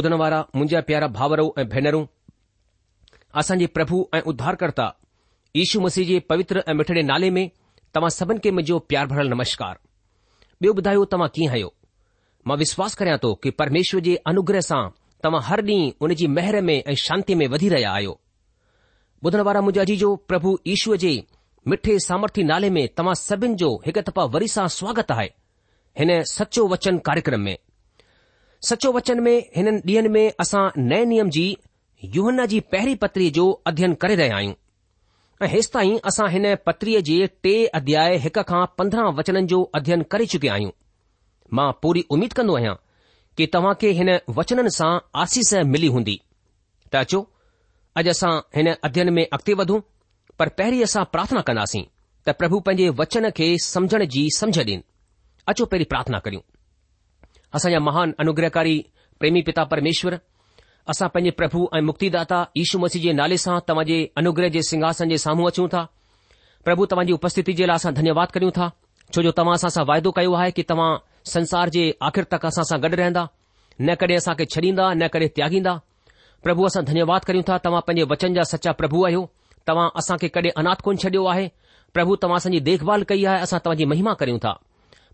ॿुधण वारा मुंहिंजा प्यारा भाउरऊं ऐं भेनरूं असांजे प्रभु ऐं उद्धारकर्ता ईशु मसीह जे पवित्र ऐं मिठड़े नाले में तव्हां सभिनि खे मुंहिंजो प्यार भरल नमस्कार ॿियो ॿुधायो तव्हां कीअं आहियो मां विश्वास करियां थो कि परमेश्वर जे अनुग्रह सां तव्हां हर ॾींहुं उन जी मेहर में ऐं शांती में वधी रहिया आहियो ॿुधण वारा मुंहिंजा अजीजो प्रभु ईश्वर जे मिठे सामर्थी नाले में तव्हां सभिनि जो हिकु दफ़ा वरी सां स्वागत आहे हिन सचो वचन कार्यक्रम में सचो वचन में हिन ॾींहनि में असां नए नियम जी युवन जी पहिरीं पत्रीअ जो अध्ययन करे रहिया आहियूं ऐं हेसि ताईं असां हिन पत्रीअ जे टे अध्याय हिक खां पंद्रहं वचननि जो अध्ययन करे चुकिया आहियूं मां पूरी उमीद कन्दो आहियां कि तव्हां खे हिन वचननि सां आसीस मिली हूंदी त अचो अॼु असां हिन अध्ययन में अॻिते वधूं पर पहिरीं असां प्रार्थना कंदासीं त प्रभु पंहिंजे वचन खे समझण जी समझ ॾेन अचो पहिरीं प्रार्थना करियूं असांजा महान अनुग्रहकारी प्रेमी पिता परमेश्वर असां पंजे प्रभु ऐं मुक्तिदाता यु मसीह जे नाले सां तव्हांजे अनुग्रह जे सिंहासन जे साम्हूं अचूं था प्रभु तव्हांजी उपस्थिति जे लाइ असां धन्यवाद करियूं था छोजो तव्हां असां सां वाइदो कयो आहे कि तव्हां संसार जे आखिर तक असां सां गॾु रहंदा न कॾहिं असांखे छॾींदा न कॾहिं त्यागींदा प्रभु असां धन्यवाद करियूं था तव्हां पंहिंजे वचन जा सच्चा प्रभु आहियो तव्हां असांखे कडे अनाथ कोन छडि॒यो आहे प्रभु तव्हां असांजी देखभाल कई आहे असां तव्हांजी महिमा करियूं था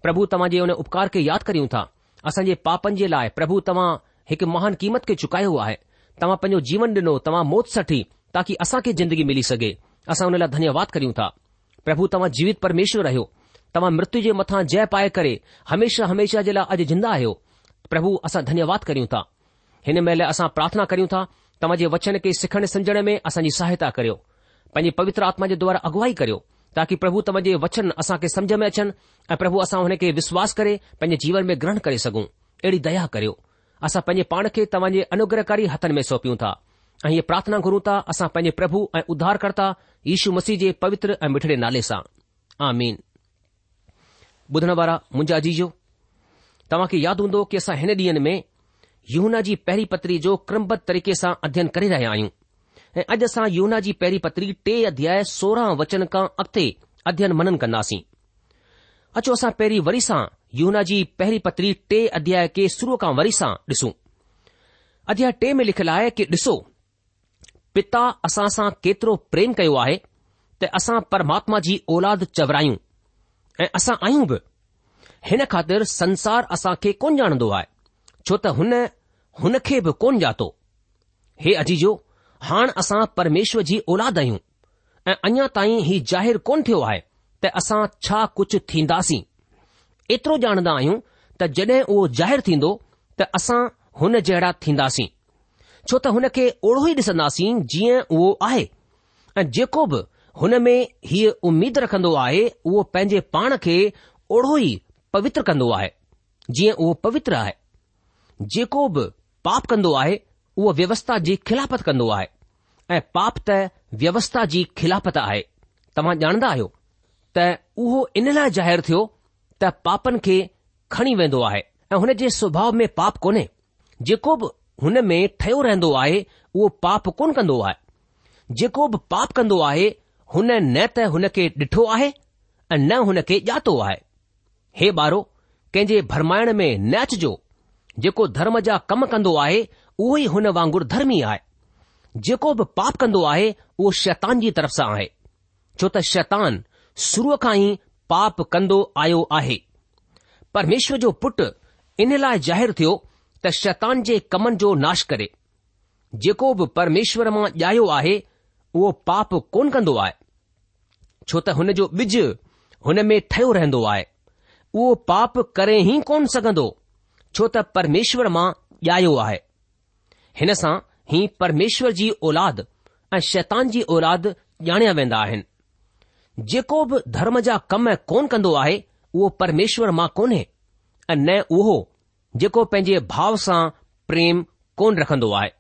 प्रभु तव्हांजे उन उपकार खे यादि करियूं था असां जे पापनि जे लाइ प्रभु तव्हां हिकु महान क़ीमत खे चुकायो आहे तव्हां पंहिंजो जीवन ॾिनो तव्हां मौत वठी ताकी असांखे जिंदगी मिली सघे असां हुन लाइ धन्यवाद करियूं था प्रभु तव्हां जीवित परमेश्वर आहियो तव्हां मृत्यु जे मथां जय पाए करे हमेशा हमेशा जे लाइ अॼु ज़िंदा आहियो प्रभु असां धन्यवाद करियूं था हिन महिल असां प्रार्थना करियूं था तव्हां जे वचन खे सिखण समझण में असांजी सहायता करियो पंहिंजी पवित्र आत्मा जे द्वारा अॻुवाई करियो ताकी प्रभु तव्हांजे वचन असां खे सम्झ में अचनि ऐं प्रभु असां हुन खे विश्वास करे पंहिंजे जीवन में ग्रहण करे सघूं अहिड़ी दया करियो असां पंहिंजे पाण खे तव्हांजे अनुग्रहकारी हथनि में सौंपियूं था ऐ प्रार्थना घुरूं था असां पांजे प्रभु ऐं उद्धारकर्ता यशू मसीह जे पवित्र ऐं मिठड़े नाले सां तव्हांखे यादि हूंदो की असां हिन ॾींह में यूना जी पहिरीं पतरी जो क्रमबद्ध तरीक़े सां अध्ययन करे रहिया आहियूं ऐं अॼु असां योना जी पहिरीं पत्री टे अध्याय सोरहं वचन खां अॻिते अध्ययन मनन कंदासीं अचो असां पहिरीं वरी सां योना जी पहिरीं पत्री टे अध्याय खे शुरूअ खां वरी सां ॾिसूं अध्याय टे में लिखियलु आहे कि ॾिसो पिता असां सां केतिरो प्रेम कयो आहे त असां परमात्मा जी औलाद चवरायूं ऐं असां आहियूं बि हिन ख़ातिर संसार असां खे कोन ॼाणंदो आहे छो त हुन हुन खे बि कोन ॼातो हे अजीजो हाणे असां परमेश्वर जी औलाद आहियूं ऐं अञा ताईं ही जाहिरु कोन थियो आहे त असां छा कुझु थींदासीं एतिरो जाणदा आहियूं त जड॒ उहो जाहिरु थींदो त असां हुन जहिड़ा थींदासीं छो त हुन खे ओड़ो ई ॾिसंदासीं जीअं उहो आहे ऐं जेको बि हुन में हीअ उमीद रखंदो आहे उहो पंहिंजे पाण खे ओड़ो ई पवित्र कंदो आहे जीअं उहो पवित्र आहे जेको बि पाप कंदो आहे उहो व्यवस्था जी खिलापत कंदो आहे ऐं पाप त व्यवस्था जी खिलापत आहे तव्हां ॼाणंदा आहियो त उहो इन लाइ ज़ाहिरु थियो त पापनि खे खणी वेंदो आहे ऐं हुन जे स्वभाउ में पाप कोन्हे जेको बि हुन में ठहियो रहंदो आहे उहो पाप कोन कंदो आहे जेको बि पाप कंदो आहे हुन न त हुन खे ॾिठो आहे ऐं न हुन खे ॼातो आहे हे ॿारो कंहिंजे भरमाइण में न अचिजो जेको धर्म जा कम कंदो आहे उहो ई हुन वांगुरु धर्मी आहे जेको बि पाप कंदो आहे उहो शैतान जी तरफ़ सां आहे छो त शैतान शुरूअ खां ई पापु कंदो आयो आहे परमेश्वर जो पुटु इन लाइ ज़ाहिरु थियो त शतान जे कमनि जो नाश करे जेको बि परमेश्वर मां ॼायो आहे उहो पाप कोन कंदो आहे छो त हुन जो ॿिज हुन में ठयो रहंदो आहे उहो पाप करे ई कोन सघंदो छो त परमेश्वर मां ॼायो आहे हिन सां ही परमेश्वर जी औलाद ऐं शैतान जी औलाद ॼाणिया वेंदा आहिनि जेको बि धर्म जा कम कोन कंदो आहे उहो परमेश्वर मां कोन्हे ऐं न उहो जेको पंहिंजे भाव सां प्रेम कोन रखंदो आहे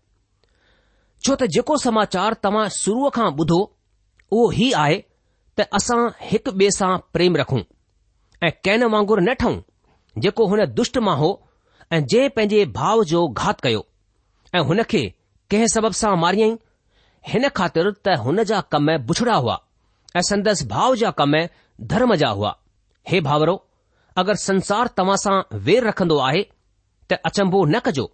छो त जेको समाचार तव्हां शुरूअ खां ॿुधो उहो ई आहे त असां हिकु ॿिए सां प्रेम रखूं ऐं कैन वांगुरु न ठहूं जेको हुन दुष्ट मां हो ऐं जंहिं पंहिंजे भाव जो घात कयो ऐं हुन खे कंहिं सबब सां मारियईं हिन ख़ातिर त हुन जा कम बुछड़ा हुआ ऐं संदसि भाव जा कम धर्म जा हुआ हे भाउरो अगरि संसार तव्हां सां वेर रखंदो आहे त अचंबो न कजो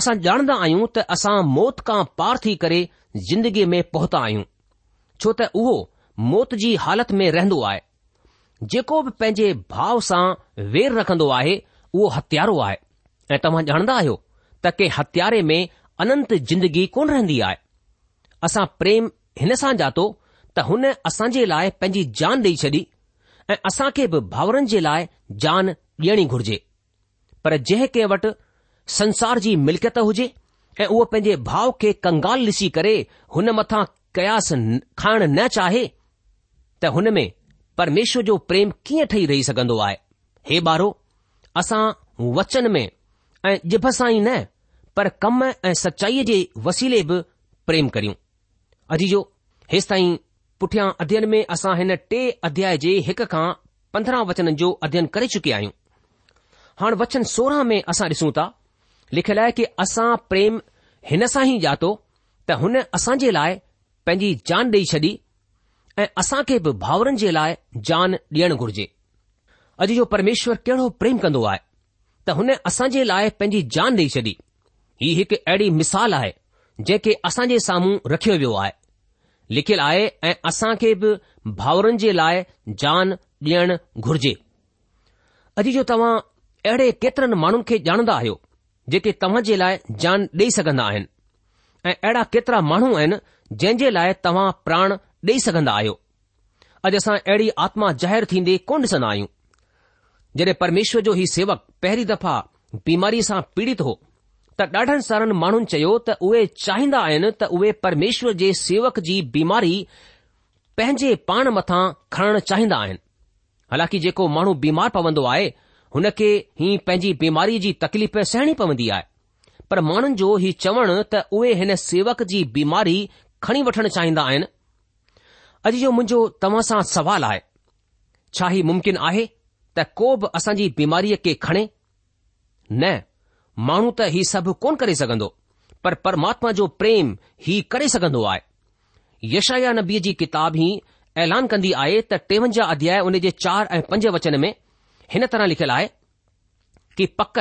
असां ॼाणंदा आहियूं त असां मौत खां पार थी करे ज़िंदगीअ में पहुता आहियूं छो त उहो मौत जी हालत में रहंदो आहे जेको बि पंहिंजे भाव सां वेर रखंदो आहे उहो हथियारो आहे ऐं तव्हां ॼाणंदा आहियो त के हथियारे में अनंत जिंदगी कोन रहंदी आहे असां प्रेम हिन सां जातो त हुन असां जे लाइ पंहिंजी जान ॾेई छॾी ऐं असां खे बि भाउरनि जे लाइ जान ॾियणी घुर्जे पर जंहिं कंहिं वटि संसार जी मिल्कियत हुजे ऐं उहो पंहिंजे भाउ खे कंगाल ॾिसी करे हुन मथां कयास खाइण न चाहे त हुन में परमेश्वर जो प्रेम कीअं ठही रही सघंदो आहे हे ॿारो असां वचन में ऐं जिभ सां ई न पर कम ऐं सचाईअ जे वसीले बि प्रेम करियूं अॼु जो हेसि ताईं पुठियां अध्ययन में असां हिन टे अध्याय जे हिक खां पंद्रहं वचन जो अध्ययन करे चुकिया आहियूं हाणे वचन सोरहं में असां ॾिसूं था लिखियलु आहे कि असां प्रेम हिन सां ई ॼातो त हुन असां जे लाइ पंहिंजी जान ॾेई छॾी ऐं असां खे बि भाउरनि जे लाइ जान ॾियणु घुर्जे अॼु जो परमेश्वर कहिड़ो प्रेम कंदो आहे त हुन असां जे लाइ पंहिंजी जान ॾेई छॾी ही हिकु अहिड़ी मिसाल आहे जेके असां जे साम्हूं रखियो वियो आहे लिखियलु आहे ऐं असां खे बि भाउरनि जे लाइ जान ॾियण घुर्जे अॼु जो तव्हां अहिड़े केतरनि माण्हुनि खे ॼाणंदा आहियो जेके तव्हां जे लाइ जान ॾेई सघंदा आहिनि ऐं अहिड़ा केतिरा माण्हू आहिनि जंहिं जे लाइ तव्हां प्राण ॾेई सघंदा आहियो अॼु असां अहिड़ी आत्मा जाहिरु थींदे कोन ॾिसंदा आहियूं जॾहिं परमेश्वर जो ही सेवक पहिरीं दफ़ा बीमारी सां पीड़ित हो त ॾाढनि सारनि माण्हुनि चयो त उहे चाहींदा आहिनि त उहे परमेश्वर जे सेवक जी बीमारी पंहिंजे पाण मथां खणणु चाहींदा आहिनि हालांकि जेको माण्हू बीमार पवंदो आहे हुन खे ही पंहिंजी बीमारी जी तकलीफ़ सहणी पवंदी आहे पर माण्हुनि जो ही चवणु त उहे हिन सेवक जी बीमारी खणी वठणु चाहींदा आहिनि अॼु जो मुंहिंजो तव्हां सां सवाल आहे छा ही मुमकिन आहे त को बि असांजी बीमारीअ खे खणे न माण्हू त हीउ सभु कोन करे सघंदो पर परमात्मा जो प्रेम ही करे सघंदो आहे यशाया नबीअ जी किताब ई ऐलान कंदी आहे त टेवंजाह अध्याय उन जे चार ऐं पंज वचन में हिन तरह लिखियलु आहे कि पक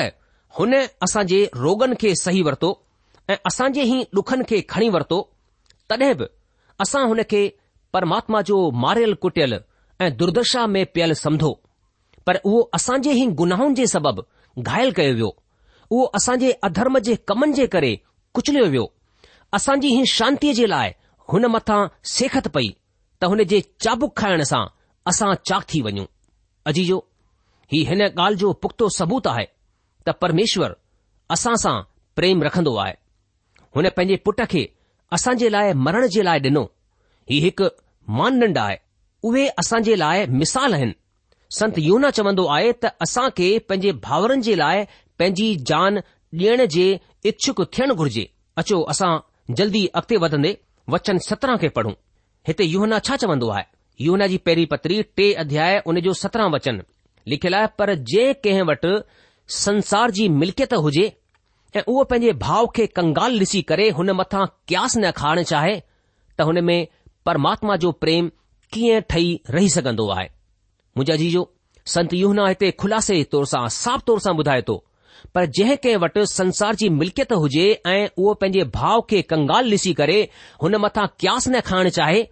हुन असां जे रोगन खे सही वरितो ऐं असां जे ई डुखन खे खणी वरितो तॾहिं बि असां हुन खे परमात्मा जो मारियल कुटियल ऐं दुर्दशा में पियल समधो पर उहो असांजे ई गुनाहनि जे सबब घायल कयो वियो उहो असां जे अधर्म जे कमनि जे करे कुचलियो वियो असां जी हीअ शांतीअ जे लाइ हुन मथां सेखत पई त हुन जे चाबुक खाइण सां असां चाक थी वञूं अजीजो ही हिन ॻाल्हि जो पुख़्तो सबूत आहे त परमेश्वर असां सां प्रेम रखंदो आहे हुन पंहिंजे पुट खे असां जे लाइ मरण जे लाइ ॾिनो ही हिकु मानदंड आहे उहे असां जे लाइ मिसाल आहिनि संत यूना चवंदो आहे त असां खे पंहिंजे भाउरनि जे लाइ पंहिंजी जान ॾियण जे इच्छुक थियणु घुर्जे अचो असां जल्दी अॻिते वधंदे वचन सत्रहं खे पढ़ूं हिते युहना छा चवंदो आहे यौहना जी पहिरीं पत्री टे अध्याय उन जो सत्रहं वचन लिखियलु आहे पर जंहिं कंहिं वटि संसार जी मिल्कियत हुजे ऐं उहो पंहिंजे भाव खे कंगाल ॾिसी करे हुन मथां क्यास न खाइणु चाहे त हुन में परमात्मा जो प्रेम कीअं ठही रही सघंदो आहे मुंहिंजा जी जो संत युहना हिते खुलासे तौर सां साफ़ तौर सां ॿुधाए थो पर जंहिं कंहिं वटि संसार जी मिल्कियत हुजे ऐं उहो पंहिंजे भाव खे कंगाल ॾिसी करे हुन मथां क्यास न खाइण चाहे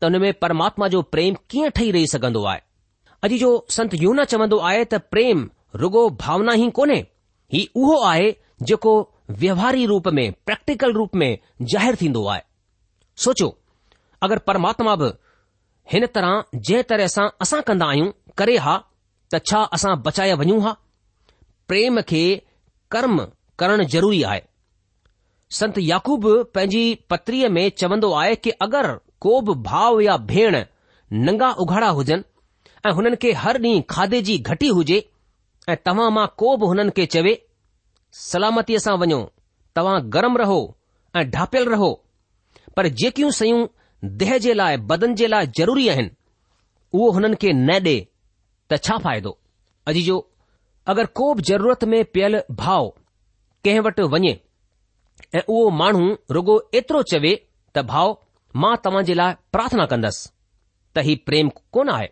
त हुन में परमात्मा जो प्रेम कीअं ठही रही सघंदो आहे अॼु जो संत यूना चवंदो आहे त प्रेम रुगो भावना ई कोन्हे ही उहो आहे जेको व्यवहारी रूप में प्रैक्टिकल रूप में ज़ाहिरु थींदो आहे सोचियो अगर परमात्मा बि हिन तरह जंहिं तरह सां असां कंदा आहियूं करे हा त छा असां बचाया वञूं हा प्रेम खे कर्म करण ज़रूरी आहे संत याकूब पंहिंजी पत्रीअ में चवंदो आहे कि अगरि को बि भाउ या भेण नंगा उघाड़ा हुजनि ऐं हुननि खे हर ॾींहुं खाधे जी घटी हुजे ऐं तव्हां मां को बि हुननि खे चवे सलामतीअ सां वञो तव्हां गरम रहो ऐं ढापियल रहो पर जेकियूं शयूं देह जे लाइ बदन जे लाइ ज़रूरी आहिनि उहो हुननि खे न ॾे त छा फ़ाइदो अॼु जो अगरि को बि ज़रूरत में पियल भाउ कंहिं वटि वञे ऐं उहो माण्हू रुगो एतिरो चवे त भाउ मां तव्हां जे लाइ प्रार्थना कंदुसि त ही प्रेम कोन आहे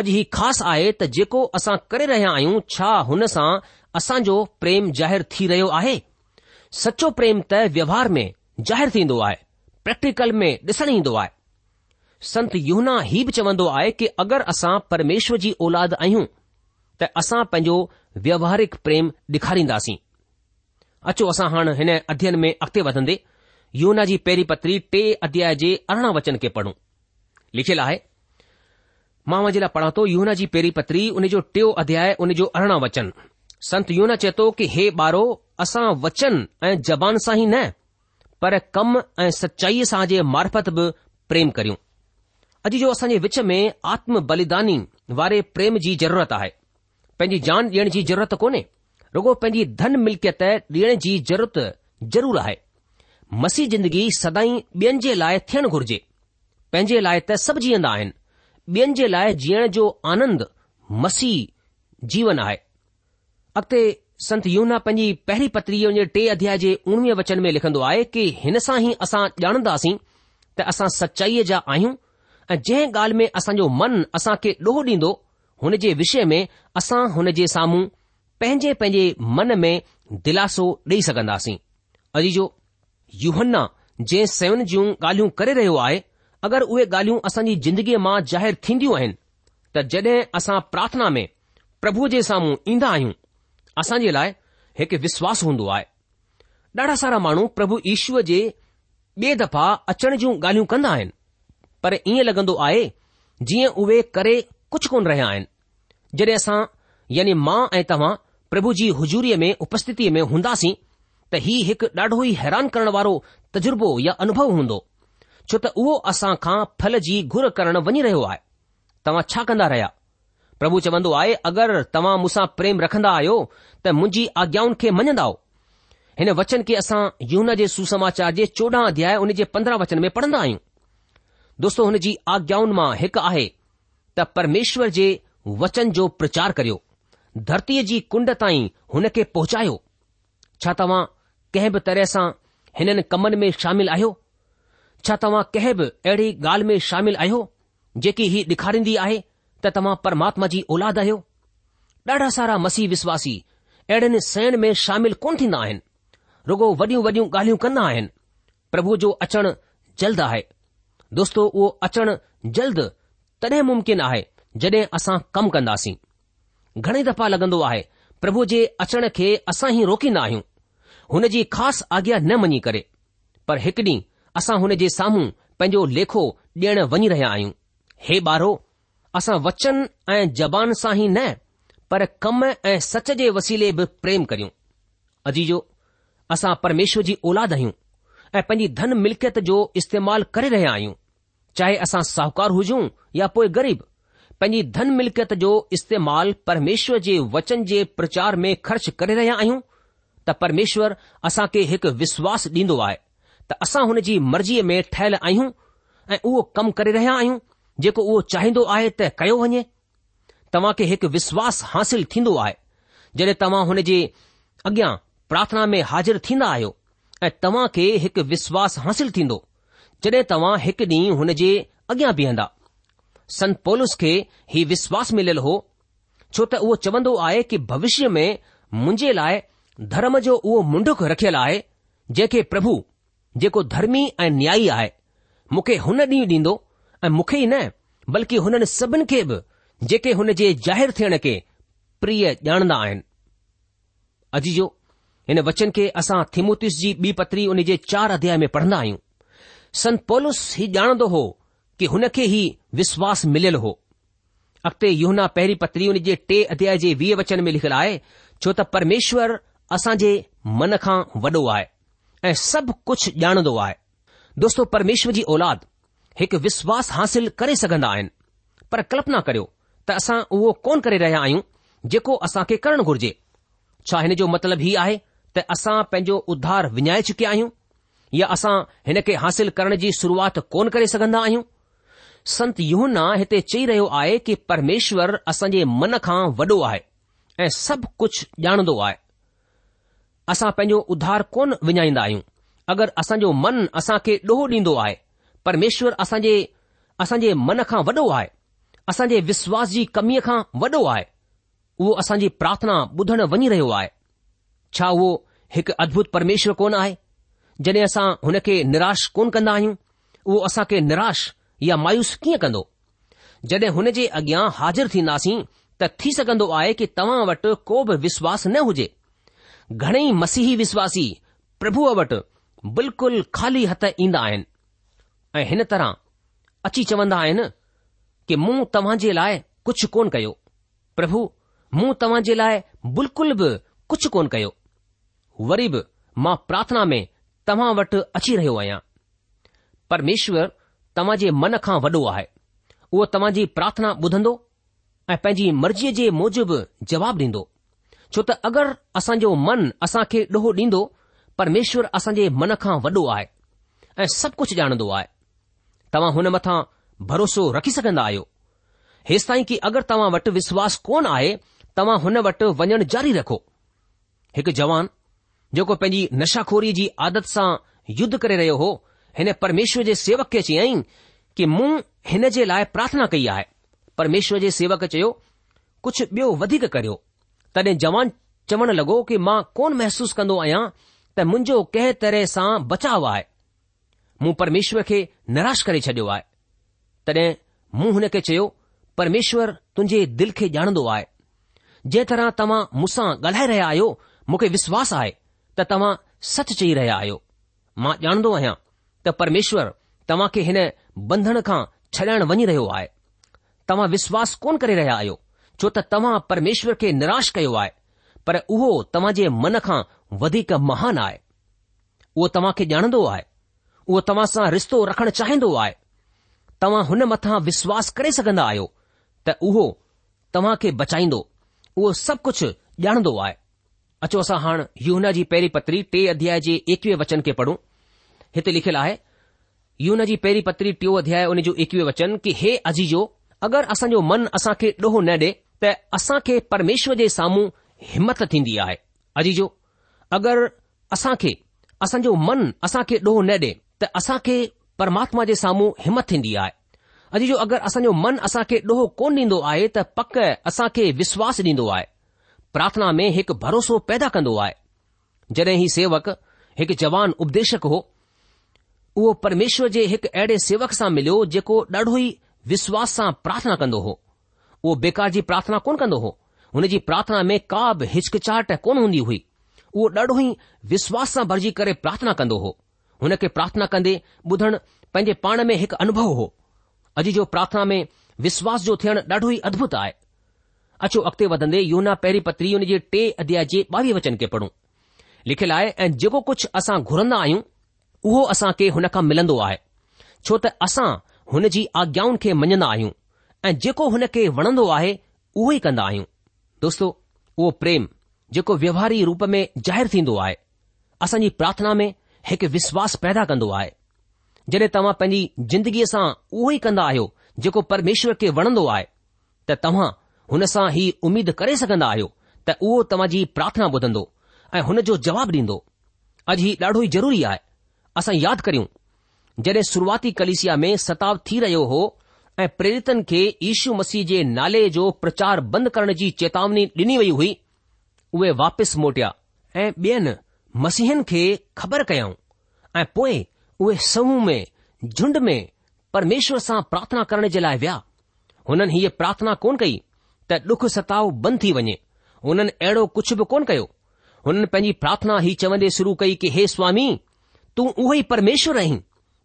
अॼु ही ख़ासि आहे त जेको असां करे रहिया आहियूं छा हुन सां असांजो प्रेम ज़ाहिरु थी रहियो आहे सचो प्रेम त व्यवहार में जाहिरु थींदो आहे प्रैक्टिकल में डि॒सण ईंदो आहे संत युना ही बि चवंदो आहे कि अगरि असां परमेश्वर जी औलाद आहियूं त असां पंहिंजो व्यवहारिक प्रेम ॾेखारींदासीं अचो असां हाणे हिन अध्ययन में अॻिते वधंदे योना जी पहिरीं पत्री टे अध्याय जे अरिड़हं वचन खे पढ़ूं लिखियलु आहे मां वञे लाइ पढ़ा थो यूना जी पहिरीं पत्री उन जो टियों अध्याय उन जो अरिड़हं वचन संत यूना चए थो कि हे ॿारो असां वचन ऐं जबान सां ई न पर कम ऐं सचाईअ सां जे मार्फत बि प्रेम करियूं अॼु जो असांजे विच में आत्म बलिदानी वारे प्रेम जी ज़रूरत आहे पंहिंजी जान ॾियण जी ज़रूरत कोन्हे रुगो पंहिंजी धन मिल्कियत ॾियण जी ज़रूरत ज़रूरु आहे मसीह जिंदगी सदाई ॿियनि जे लाइ थियणु घुर्जे पंहिंजे लाइ त सभु जीअंदा आहिनि ॿियनि जे लाइ जीअण जो आनंद मसीह जीवन आहे अॻिते संत यूना पंहिंजी पहिरीं पत्री उन टे अध्याय जे उणिवीह वचन में लिखंदो आहे कि हिन सां ई असां ॼाणंदासीं त असां सचाईअ जा आहियूं ऐं जंहिं ॻाल्हि में असांजो मन असां खे ॾोहो ॾींदो हुन जे विषय में असां हुन जे साम्हूं पंहिंजे पंहिंजे मन में दिलासो ॾेई सघंदासीं अॼु जो युवन्ना जंहिं सवन जूं ॻाल्हियूं करे रहियो आहे अगरि उहे ॻाल्हियूं असांजी ज़िंदगीअ मां ज़ाहिरु थींदियूं आहिनि त जड॒ असां प्रार्थना में प्रभु जे साम्हूं ईंदा आहियूं असां जे लाइ हिकु विश्वास हूंदो आहे ॾाढा सारा माण्हू प्रभु ईश्वर जे ॿिए दफ़ा अचण जूं ॻाल्हियूं कंदा आहिनि पर ईअं लॻंदो आहे जीअं उहे करे कुझु कोन रहिया आहिनि जॾहिं असां यानी मां ऐं तव्हां प्रभु जी हुजूरीअ में उपस्थितीअ में हूंदासीं त ही हिकु ॾाढो ई हैरान करण वारो तजुर्बो या अनुभव हूंदो छो त उहो असां खां फल जी घुर करणु वञी रहियो आहे तव्हां छा कंदा रहिया प्रभु चवंदो आहे अगरि तव्हां मूंसां प्रेम रखंदा आहियो त मुंहिंजी आज्ञाउनि खे मञंदाव हिन वचन खे असां यून जे सुसमाचार जे चोॾहं अध्याय हुन जे पंद्रहं वचन में पढ़ंदा आहियूं दोस्तो हुन जी आज्ञाउनि मां हिकु आहे त परमेश्वर जे वचन जो प्रचार करियो धरतीअ जी कुंड ताईं हुनखे पहुचायो छा तव्हां कंहिं बि तरह सां हिननि कमन में शामिल आहियो छा तव्हां कंहिं बि अहिड़ी ॻाल्हि में शामिल आहियो जेकी ही डि॒खारींदी आहे त तव्हां परमात्मा जी औलाद आहियो ॾाढा सारा मसीह विश्वासी अहिड़नि सयण में शामिल कोन थींदा आहिनि रुगो वॾियूं वॾियूं ॻाल्हियूं कन्दा आहिनि प्रभु जो अचण जल्द आहे दोस्तो उहो अचणु जल्द तॾहिं मुमकिन आहे जड॒ असां कमु कंदासीं घणे दफ़ा लॻंदो आहे प्रभु जे अचण खे असां ई रोकींदा आहियूं हुन जी ख़ासि आज्ञा न मञी करे पर हिकु ॾींहुं असां हुन जे साम्हूं पंहिंजो लेखो ॾियण वञी रहिया आहियूं हे ॿारो असां वचन ऐं जबान सां ई न पर कम ऐं सच जे वसीले बि प्रेम करियूं अजीजो असां परमेश्वर जी औलाद आहियूं ऐं पंहिंजी धन मिल्कियत जो इस्तेमालु करे रहिया आहियूं चाहे असां साहूकार हुजूं या पोइ ग़रीब पंहिंजी धन मिल्कियत जो इस्तेमालु परमेश्वर जे वचन जे प्रचार में ख़र्च करे रहिया आहियूं त परमेश्वर असां खे हिकु विश्वास ॾींदो आहे त असां हुन जी मर्ज़ीअ में ठहियल आहियूं ऐं उहो कमु करे रहिया आहियूं जेको उहो चाहींदो आहे त कयो वञे तव्हां खे हिकु विश्वास हासिल थींदो आहे जॾहिं तव्हां हुन जे अॻियां प्रार्थना में हाज़िर थींदा आहियो ऐं तव्हां खे हिकु विश्वास हासिल थींदो जॾहिं तव्हां हिकु ॾींहुं हुन जे अॻियां बीहंदा संत पोलस खे ही विश्वास मिलियलु हो छो त उहो चवंदो आहे कि भविष्य में मुंहिंजे लाइ धर्म जो उहो मुंडुक रखियलु आहे जंहिंखे प्रभु जेको धर्मी ऐं न्यायी आहे मूंखे हुन ॾींहुं ॾींदो ऐं मूंखे ई न बल्कि हुननि सभिनि खे बि जेके हुन जे ज़ाहिर थियण खे प्रिय ॼाणंदा आहिनि अजीजो हिन वचन खे असां थिमोतिस जी ॿी पत्री उन जे चार अध्याय में पढ़ंदा आहियूं संत पॉलुस ही ॼाणंदो हो कि हुनखे ई विश्वास मिलियलु हो अॻिते यूहना पहिरीं पत्री हुन जे टे अध्याय जे वीह वचन में लिखियलु आहे छो त परमेश्वर जे मन खां वॾो आहे ऐं सभु कुझु ॼाणंदो आहे दोस्तो परमेश्वर जी औलाद हिकु विश्वास हासिल करे सघंदा आहिनि पर कल्पना करियो त असां उहो कोन करे रहिया आहियूं जेको असां खे करणु घुर्जे छा हिन जो मतिलबु हीउ आहे त असां पंहिंजो उधार विञाए चुकिया आहियूं या असां हिन खे हासिल करण जी शुरूआति कोन करे सघंदा आहियूं संत यहना हिते चई रहियो आहे कि परमेश्वर असांजे मन खां वॾो आहे ऐं सभु कुझु ॼाणंदो आहे असां पंहिंजो उधार कोन विञाईंदा आहियूं अगरि असांजो मन असां खे ॾोहो ॾींदो आहे परमेश्वर असांजे असांजे मन खां वॾो आहे असांजे विश्वास जी कमीअ खां वॾो आहे उहो असांजी प्रार्थना ॿुधणु वञी रहियो आहे छा उहो हिकु अद्भुत परमेश्वर कोन आहे जॾहिं असां हुन खे निराश कोन कंदा आहियूं उहो असां खे निराश या मायूस कीअं कंदो जॾहिं हुन जे अॻियां हाज़िर थींदासीं त थी सघंदो आहे कि तव्हां वटि को बि विश्वास न हुजे घणेई मसीही विश्वासी प्रभुअ वटि बिल्कुलु खाली हथ ईंदा आहिनि ऐं हिन तरह अची चवंदा आहिनि कि मूं तव्हां जे लाइ कुझु कोन कयो प्रभु मूं तव्हां जे लाइ बिल्कुल बि कुझु कोन कयो वरी बि मां प्रार्थना में तव्हां वटि अची रहियो आहियां परमेश्वर तव्हां जे मन खां वॾो आहे उहो तव्हां जी प्रार्थना ॿुधंदो ऐं पंहिंजी मर्ज़ीअ जे मूजिबि जवाबु ॾींदो छो त अगरि असांजो मन असां खे ॾोहो ॾींदो परमेश्वर असांजे मन खां वॾो आहे ऐं सभु कुझु ॼाणंदो आहे तव्हां हुन मथां भरोसो रखी सघंदा आहियो हेसि ताईं की अगरि तव्हां वटि विश्वास कोन आहे तव्हां हुन वटि वञणु जारी रखो हिकु जवान जेको पंहिंजी नशाखोरी जी आदत सां युद्ध करे रहियो हो हिन परमेश्वर जे सेवक खे चयाईं कि मूं हिन जे लाइ प्रार्थना कई आहे परमेश्वर जे सेवक चयो कुझु ॿियो वधीक करियो तॾहिं जवान चवण लॻो कि मां कोन महसूस कंदो आहियां त मुंहिंजो कंहिं तरह सां बचाव आहे मूं परमेश्वर खे निराश करे छडि॒यो आहे तॾहिं मूं हुन खे चयो परमेश्वर तुंहिंजे दिल खे ॼाणंदो आहे जंहिं तरह तव्हां मूंसां ॻाल्हाए रहिया आहियो मूंखे विश्वास आहे त तव्हां सच चई रहिया आहियो मां ॼाणंदो आहियां त परमेश्वर तव्हां खे हिन बंधन खां छॾण वञी रहियो आहे तव्हां विश्वास कोन करे रहिया आहियो छो त तव्हां परमेश्वर खे निराश कयो आहे पर उहो तव्हां जे मन खां वधीक महान आहे उहो तव्हां खे ॼाणंदो आहे उहो तव्हां सां रिश्तो रखण चाहींदो आहे तव्हां हुन मथां विश्वास करे सघंदा आहियो त उहो तव्हां खे बचाईंदो उहो सभु कुझु ॼाणंदो आहे अचो असां हाणे यूना जी पहिरीं पत्री टे अध्याय जे एकवीह वचन खे पढ़ूं हिते लिखियलु आहे यून जी पहिरीं पत्री टियों अध्याय उन जो एकवीह वचन की हे अजीजो अगरि असांजो मन असां खे ॾोहो न ॾे त असां खे परमेश्वर जे साम्हूं हिमत थींदी आहे अजीजो अगरि असां खे असांजो मन असां खे ॾोहो न ॾे त असां खे परमात्मा जे साम्हूं हिमत थींदी आहे अजीजो अगरि असांजो मन असां खे ॾोहो कोन ॾींदो आहे त पक असां खे विश्वास ॾींदो आहे પ્રાર્થના મે એક ભરોસો પેદા કંદો આય જડે હી સેવક એક जवान ઉપદેશક હો વો પરમેશ્વર જે એક એડે સેવક સા મિલ્યો જેકો ડઢુઈ વિશ્વાસ સા પ્રાર્થના કંદો હો વો બેકાજી પ્રાર્થના કોન કંદો હો ઉનેજી પ્રાર્થના મે કાબ હિચકચાટ કોન ઉની હુઈ વો ડઢુઈ વિશ્વાસ સા ભરજી કરે પ્રાર્થના કંદો હો ઉને કે પ્રાર્થના કંદે બધણ પંજે પાણ મે એક અનુભવ હો અજી જો પ્રાર્થના મે વિશ્વાસ જો થણ ડઢુઈ અદ્ભુત આય अचो अॻिते वधंदे यूना पहिरीं पत्री हुन जे टे अध्याय जे ॿावीह वचन खे पढ़ूं लिखियलु आहे ऐं जेको कुझु असां घुरंदा आहियूं उहो असां खे हुन खां मिलंदो आहे छो त असां हुन जी आज्ञाउनि खे मञंदा आहियूं ऐं जेको हुन खे वणंदो आहे उहो ई कंदा आहियूं दोस्तो उहो प्रेम जेको व्यवहारी रूप में ज़ाहिरु थींदो आहे असांजी प्रार्थना में हिकु विश्वास पैदा कंदो आहे जॾहिं तव्हां पंहिंजी ज़िंदगीअ सां उहो ई कंदा आहियो जेको परमेश्वर खे वणंदो आहे त तव्हां हुन सां हीउ उमीद करे सघंदा आहियो त उहो तव्हां जी प्रार्थना ॿुधंदो ऐं हुन जो जवाबु ॾींदो अॼु हीउ ॾाढो ई जरूरी आहे असां यादि करियूं जॾहिं शुरूआती कलिसिया में सताव थी रहियो हो ऐं प्रेरितन खे यीशू मसीह जे नाले जो प्रचार बंदि करण जी चेतावनी ॾिनी वई हुई उहे वापसि मोटिया ऐं ॿियनि मसीहनि खे ख़बर कयऊं ऐं पोइ उहे समूह में झुंड में परमेश्वर सां प्रार्थना करण जे लाइ विया हुननि हीअ प्रार्थना कोन कई त डुख सताउ बंदि थी वञे हुननि अहिड़ो कुझु बि कोन कयो हुननि पंहिंजी प्रार्थना हीउ चवंदे शुरू कई कि हे स्वामी तूं उहो ई परमेश्वर आहीं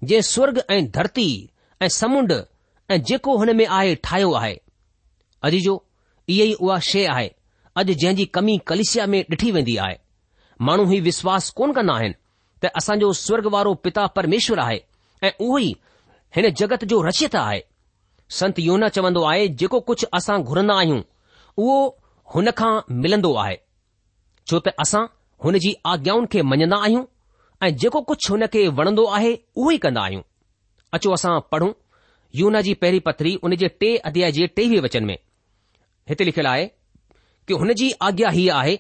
जंहिं स्वर्ग ऐं धरती ऐं समुंड ऐं जेको हुन में आहे ठाहियो आहे अॼु जो इहे ई उहा शइ आहे अॼु जंहिं जी कमी कलिशिया में ॾिठी वेंदी आहे माण्हू ही विश्वास कोन कंदा आहिनि त असांजो स्वर्ग वारो पिता परमेश्वर आहे ऐं उहो ई हिन जगत जो रचियत आहे संत योना चवंदो आहे जेको कुझु असां घुरंदा आहियूं उहो हुन खां मिलंदो आहे छो त असां हुन जी आज्ञाउनि खे मञंदा आहियूं ऐं जेको कुझु हुन खे वणंदो आहे उहो ई कंदा आहियूं अचो असां पढ़ूं यूना जी पहिरीं पथरी हुन जे टे अध्याय जे टेवीह वचन में हिते लिखियलु आहे कि हुन जी आज्ञा हीअ आहे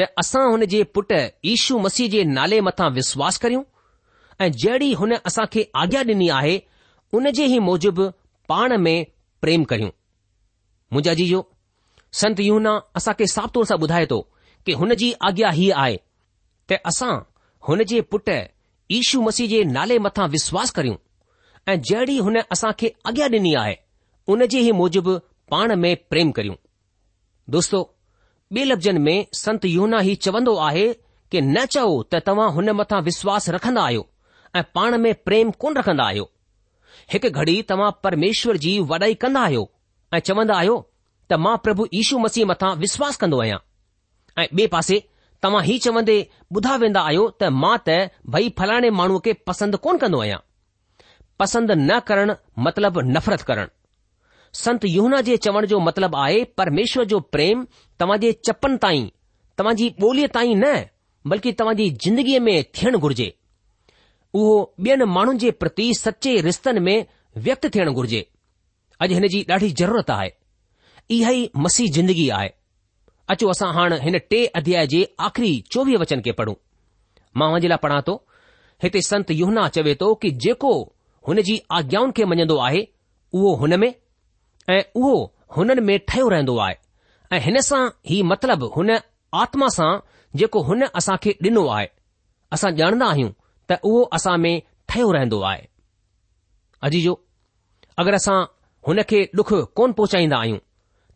त असां हुन जे पुट ईशू मसीह जे नाले मथां विश्वास करियूं ऐं जहिड़ी हुन असां खे आज्ञा ॾिनी आहे उन जे ई मूजिबि पाण में प्रेम करियूं मुंहिंजा जीजो संत युना असांखे साफ़ तौर सां ॿुधाए थो कि हुन जी आज्ञा हीअ आहे त असां हुन जे पुट ईशू मसीह जे नाले मथां विश्वास करियूं ऐं जहिड़ी हुन असां खे आज्ञा ॾिनी आहे उन जे ई मूजिबि पाण में प्रेम करियूं दोस्तो ॿिए लफ़्ज़नि में संत यूना ही चवंदो आहे कि न चओ त तव्हां हुन मथां विश्वास रखंदा आहियो ऐं पाण में प्रेम कोन रखंदा आहियो हिकु घड़ी तव्हां परमेश्वर जी वॾाई कंदा आहियो ऐं चवंदा आहियो त मां प्रभु यीशू मसीह मथां विश्वास कंदो आहियां ऐं ॿिए पासे तव्हां ही चवंदे ॿुधा वेंदा आहियो त मां त भई फलाणे माण्हूअ खे पसंदि कोन कंदो आहियां पसंदि न करणु मतिलब नफ़रत करणु संत युना जे चवण जो मतिलबु आहे परमेश्वर जो प्रेम तव्हां जे चपनि ताईं तव्हां जी ॿोलीअ ताईं न बल्कि तव्हां जी जिंदगीअ में थियणु घुर्जे उहो ॿियनि माण्हुनि जे प्रति सचे रिश्तनि में व्यक्त थियणु घुर्जे अॼु हिन जी ॾाढी ज़रूरत आहे इहा ई मसीह जिंदगी आहे अचो असां हाणे हिन टे अध्याय जे आख़िरी चोवीह वचन खे पढ़ूं मां हुन जे लाइ पढ़ा थो हिते संत युहना चवे थो कि जेको हुन जी आज्ञाउनि खे मञंदो आहे उहो हुन में ऐं उहो हुननि में ठहियो रहंदो आहे ऐं हिन सां ई मतिलबु हुन आत्मा सां जेको हुन असां खे ॾिनो आहे असां ॼाणंदा आहियूं त उहो असां में ठयो रहंदो आहे अजीजो अगरि असां हुन खे डुख कोन पहुचाईंदा आहियूं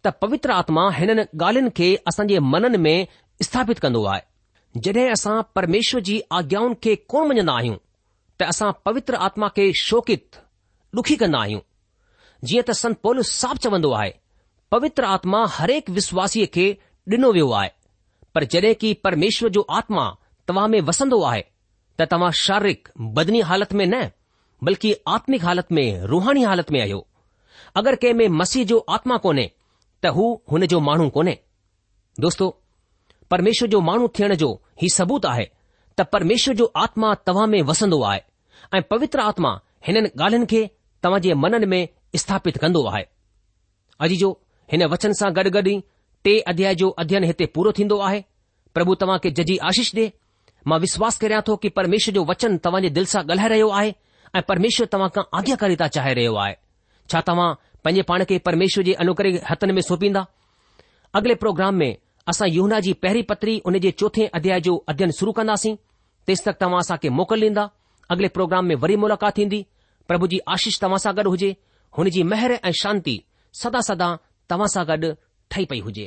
त पवित्र आत्मा हिननि ॻाल्हिन खे असांजे मननि में स्थापित कन्दो आहे जड॒ असां परमेश्वर जी आज्ञाउनि खे कोन मञन्दा आहियूं त असां पवित्र आत्मा खे शोकित डुखी कन्न्दा आहियूं जीअं त सन पोल साफ़ु चवंदो आहे पवित्र आत्मा हरेक विश्वासीअ खे डि॒नो वियो आहे पर जडे॒ की परमेश्वर जो आत्मा तव्हां में वसंदो आहे त तव्हां शारीरिक बदनी हालत में न बल्कि आत्मिक हालत में रुहानी हालति में आहियो अगरि कंहिं में मसीह जो आत्मा कोन्हे त हू हुन जो माण्हू कोन्हे दोस्तो परमेष्वर जो माण्हू थियण जो ही सबूत आहे त परमेष्वर जो आत्मा तव्हां में वसंदो आहे ऐं पवित्र आत्मा हिननि ॻाल्हिन खे तव्हांजे मनन में स्थापित कन्दो आहे अजी जो हिन वचन सां गॾु गॾु ई टे अध्याय जो अध्ययन हिते पूरो थींदो आहे प्रभु तव्हां खे जजी आशीष ॾे मां विश्वास कयां थो कि परमेश्वर जो वचन तव्हां जे दिलि सां ॻाल्हाए रहियो आहे ऐं परमेश्वर तव्हां खां आज्ञा करे था चाहे रहियो आहे छा तव्हां पंहिंजे पाण खे परमेश्वर जे अनुकरे हथनि में सौंपींदा अॻिले प्रोग्राम में असां यमुना जी पहिरीं पत्री उन जे चोथे अध्याय जो अध्ययन शुरू कंदासीं तेसि तक तव्हां असांखे मोकल ॾींदा अॻिले प्रोग्राम में वरी मुलाक़ात थींदी प्रभु जी आशीष तव्हां सां गॾु हुजे हुन जी मेहर ऐं शांती सदा सदा तव्हां सां गॾु ठही पई हुजे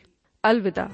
Alvida.